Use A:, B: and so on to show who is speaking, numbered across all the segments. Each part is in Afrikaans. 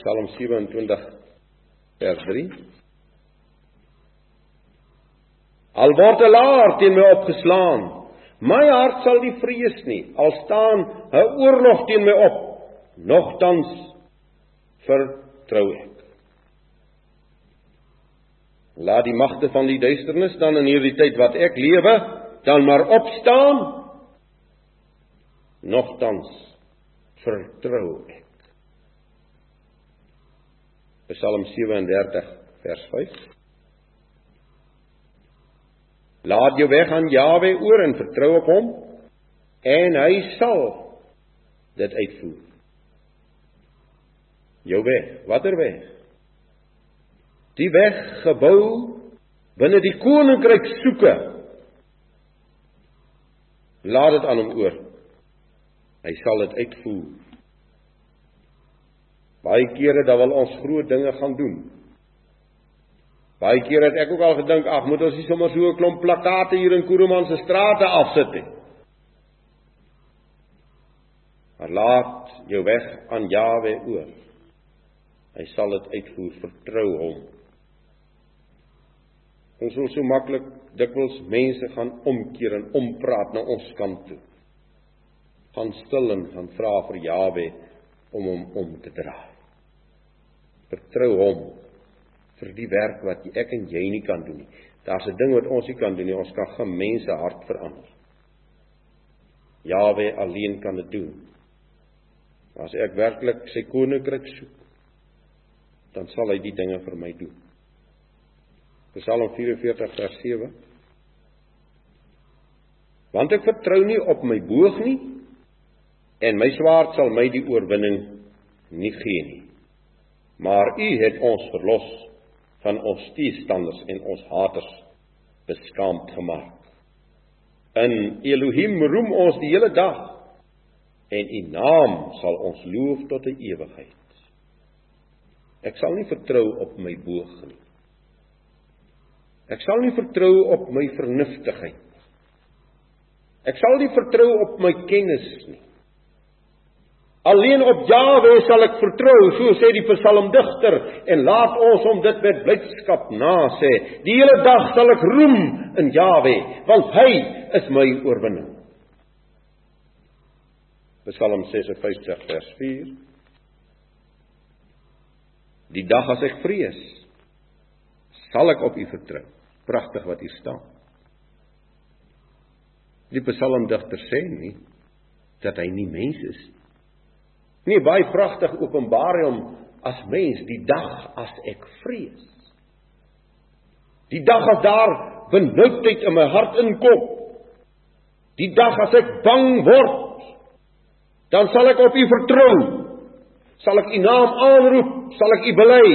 A: Psalm 27 vers 3. Al word 'n laar teen my opgeslaan, my hart sal nie vrees nie. Al staan 'n oorlog teen my op, nogtans vertrou ek. Laat die magte van die duisternis dan in hierdie tyd wat ek lewe, dan maar opstaan. Nogtans vertrou ek. Psalm 37 vers 5. Laat jou weg aan Jawe oor en vertrou op hom en hy sal dit uitvoer. Jou weg, watter weg? Die weg gebou binne die koninkryk soeke. Laat dit aan hom oor. Hy sal dit uitvoer. Baie kere dan wil ons groot dinge gaan doen. Baie kere het ek ook al gedink, ag, moet ons nie sommer so 'n klomp plakate hier in Kuruman se strate afsit nie. Maar laat jou weg aan Jawe oor. Hy sal dit uitvoer, vertrou hom. Ons wil so maklik dikwels mense gaan omkeer en ompraat na ons kant toe. Gaan stil en gaan vra vir Jawe om hom om te draai. Vertrou hom vir die werk wat ek en jy nie kan doen nie. Daar's 'n ding wat ons nie kan doen nie. Ons kan geen mense hart verander. Jawe alleen kan dit doen. As ek werklik sy koninkryk soek, dan sal hy die dinge vir my doen. Psalm 44 vers 7 Want ek vertrou nie op my boog nie en my swaard sal my die oorwinning nie gee nie. Maar U het ons verlos van ons teestanders en ons haters beskaamd gemaak. In Elohim roem ons die hele dag en U naam sal ons loof tot 'n ewigheid. Ek sal nie vertrou op my boog nie. Ek sal nie vertrou op my vernuftigheid. Ek sal nie vertrou op my kennis nie. Alleen op Jawe sal ek vertrou, so sê die psalmdigter, en laat ons hom dit met blydskap nasê. Die hele dag sal ek roem in Jawe, want hy is my oorwinning. Psalm 56 vers 4. Die dag as ek vrees, sal ek op U vertrou. Pragtig wat hier staan. Die psalmdigter sê nie dat hy nie mens is nie. Nee, baie pragtig openbaar hy hom as mens die dag as ek vrees. Die dag as daar benoudheid in my hart inkom. Die dag as ek bang word, dan sal ek op U vertrou. Sal ek U naam aanroep, sal ek U bely.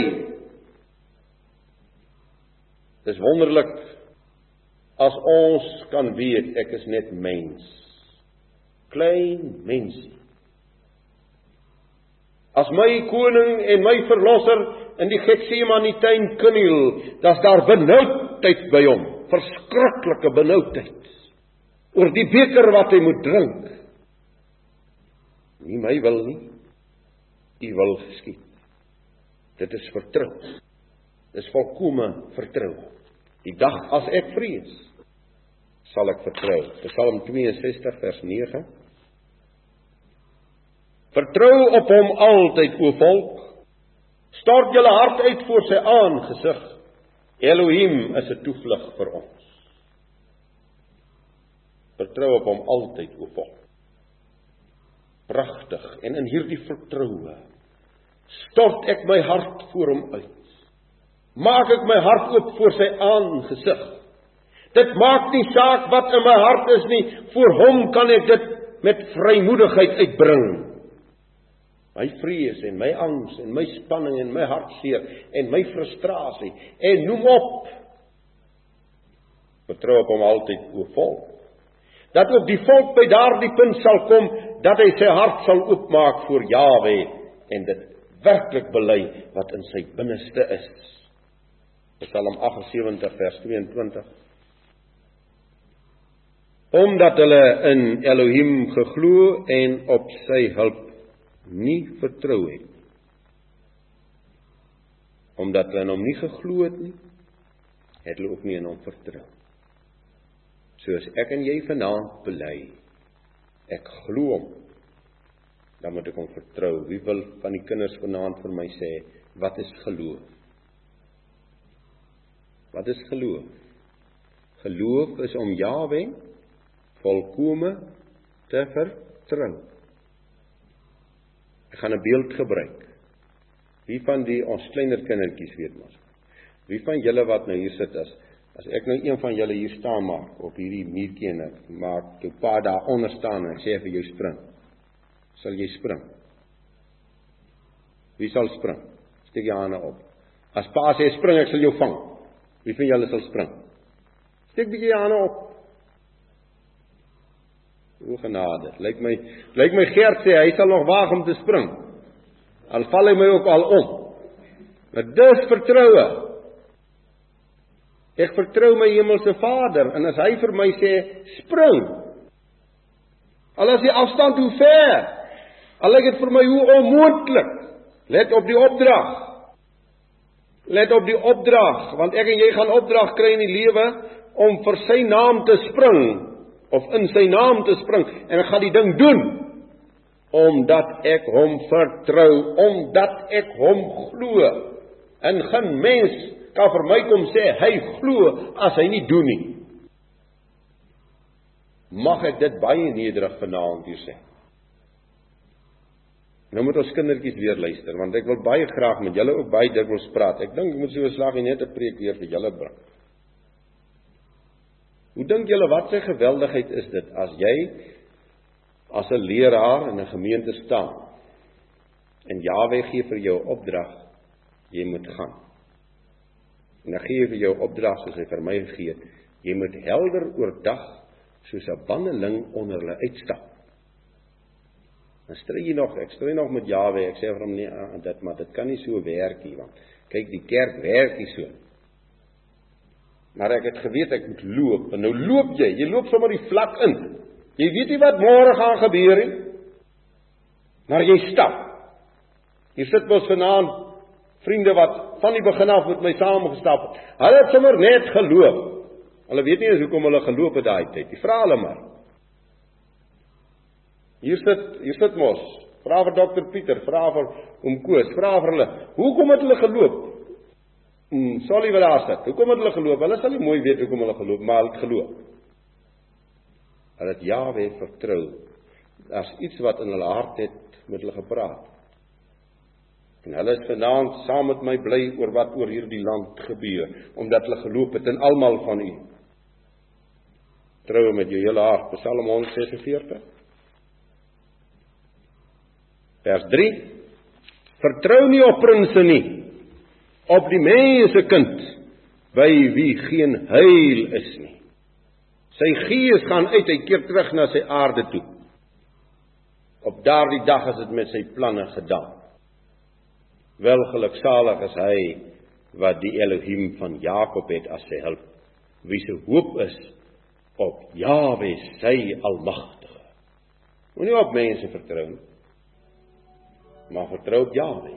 A: Dis wonderlik as ons kan weet ek is net mens. Klein mensie As my koning en my verlosser in die Getsemane tuin kniel, dan's daar benoudheid by hom, verskriklike benoudheid oor die beker wat hy moet drink. Nie my wil nie, u wil geskied. Dit is vertrou. Dis volkome vertrou. Die dag as ek vrees, sal ek vertrou. Psalm 62 vers 9 Vertrou op hom altyd o volk. Stort julle hart uit voor sy aangesig. Elohim is 'n toevlug vir ons. Vertrou op hom altyd o volk. Pragtig en in hierdie vertroue stort ek my hart voor hom uit. Maak ek my hart oop voor sy aangesig. Dit maak nie saak wat in my hart is nie, voor hom kan ek dit met vrymoedigheid uitbring my vrees en my angs en my spanning en my hartseer en my frustrasie en noem op. Vertrou op hom altyd o volk. Dat ook die volk by daardie punt sal kom dat hy sy hart sal oopmaak voor Jawe en dit werklik bely wat in sy binneste is. Psalm 78 vers 22 omdat hulle in Elohim geglo en op sy hulp nie vertrou het omdat hulle in hom nie geglo het nie, het hulle ook nie in hom vertrou. Soos ek en jy vanaand bely, ek glo hom. Dan moet ek hom vertrou. Wie wil van die kinders vanaand vir my sê wat is geloof? Wat is geloof? Geloof is om Jawe volkome te vertrou. Ek gaan 'n beeld gebruik. Wie van die ons kleiner kindertjies weet mos? Wie van julle wat nou hier sit as as ek nou een van julle hier staan maak op hierdie muurtjie en maak jou pa daar onder staan en sê vir jou spring. Sal jy spring? Wie sal spring? Steek jou hande op. As pa sê spring, ek sal jou vang. Wie van julle sal spring? Steek bietjie jou hande op. O genade. Lyk my lyk my Gert sê hy sal nog waag om te spring. Al val hy my ook al om. Maar dis vertroue. Ek vertrou my hemelse Vader en as hy vir my sê spring. Al is die afstand hoe ver. Al lyk dit vir my hoe onmoontlik. Let op die opdrag. Let op die opdrag want ek en jy gaan opdrag kry in die lewe om vir sy naam te spring of in sy naam te spring en ek gaan die ding doen omdat ek hom vertrou, omdat ek hom glo. En geen mens kan vir my kom sê hy glo as hy nie doen nie. Mag ek dit baie nederig vanaand hier sê. Nou moet ons kindertjies weer luister want ek wil baie graag met julle ook baie dikwels praat. Ek dink ek moet so 'n slagie net 'n preek weer vir julle bring. Hoe dink julle wat sy geweldigheid is dit as jy as 'n leraar in 'n gemeente staan en Jawe gee vir jou opdrag jy moet gaan. En hy gee vir jou opdrag soos hy vir my gegee het, jy moet helder oordag soos 'n banneling onder hulle uitstap. Dan stry jy nog, ek stry nog met Jawe, ek sê vir hom nee, ah, dit maar dit kan nie so werk nie want kyk die kerk werk nie so. Maar ek het geweet ek moet loop. En nou loop jy. Jy loop sommer die vlak in. Jy weet nie wat môre gaan gebeur nie. Maar jy stap. Hier sit mos vanaand vriende wat van die begin af met my saamgestap het. Hulle het sommer net geloop. Hulle weet nie eens hoekom hulle geloop het daai tyd. Jy vra hulle maar. Hier sit hier sit mos. Vra vir dokter Pieter, vra vir oom Koos, vra vir hulle. Hoekom het hulle geloop? Mm, sal jy wel sit. Hoekom het hulle geloop? Hulle sal nie mooi weet hoekom hulle geloop, maar hulle het geloop. Hulle het Jawe vertrou. Daar's iets wat in hulle hart het met hulle gepraat. En hulle is vanaand saam met my bly oor wat oor hierdie land gebeur, omdat hulle geloop het in almal van u. Trou met jou hele hart. Psalm 146. Vers 3. Vertrou nie op prinses nie op die mensekind by wie geen heil is nie. Sy gees gaan uit, hy keer terug na sy aarde toe. Op daardie dag is dit met sy planne gedaan. Wel geluksalig is hy wat die Elohim van Jakob het as sy hulp. Wie se hoop is op Jahwe, sy almagtige. Moenie op mense vertrou nie, maar vertrou op Jahwe.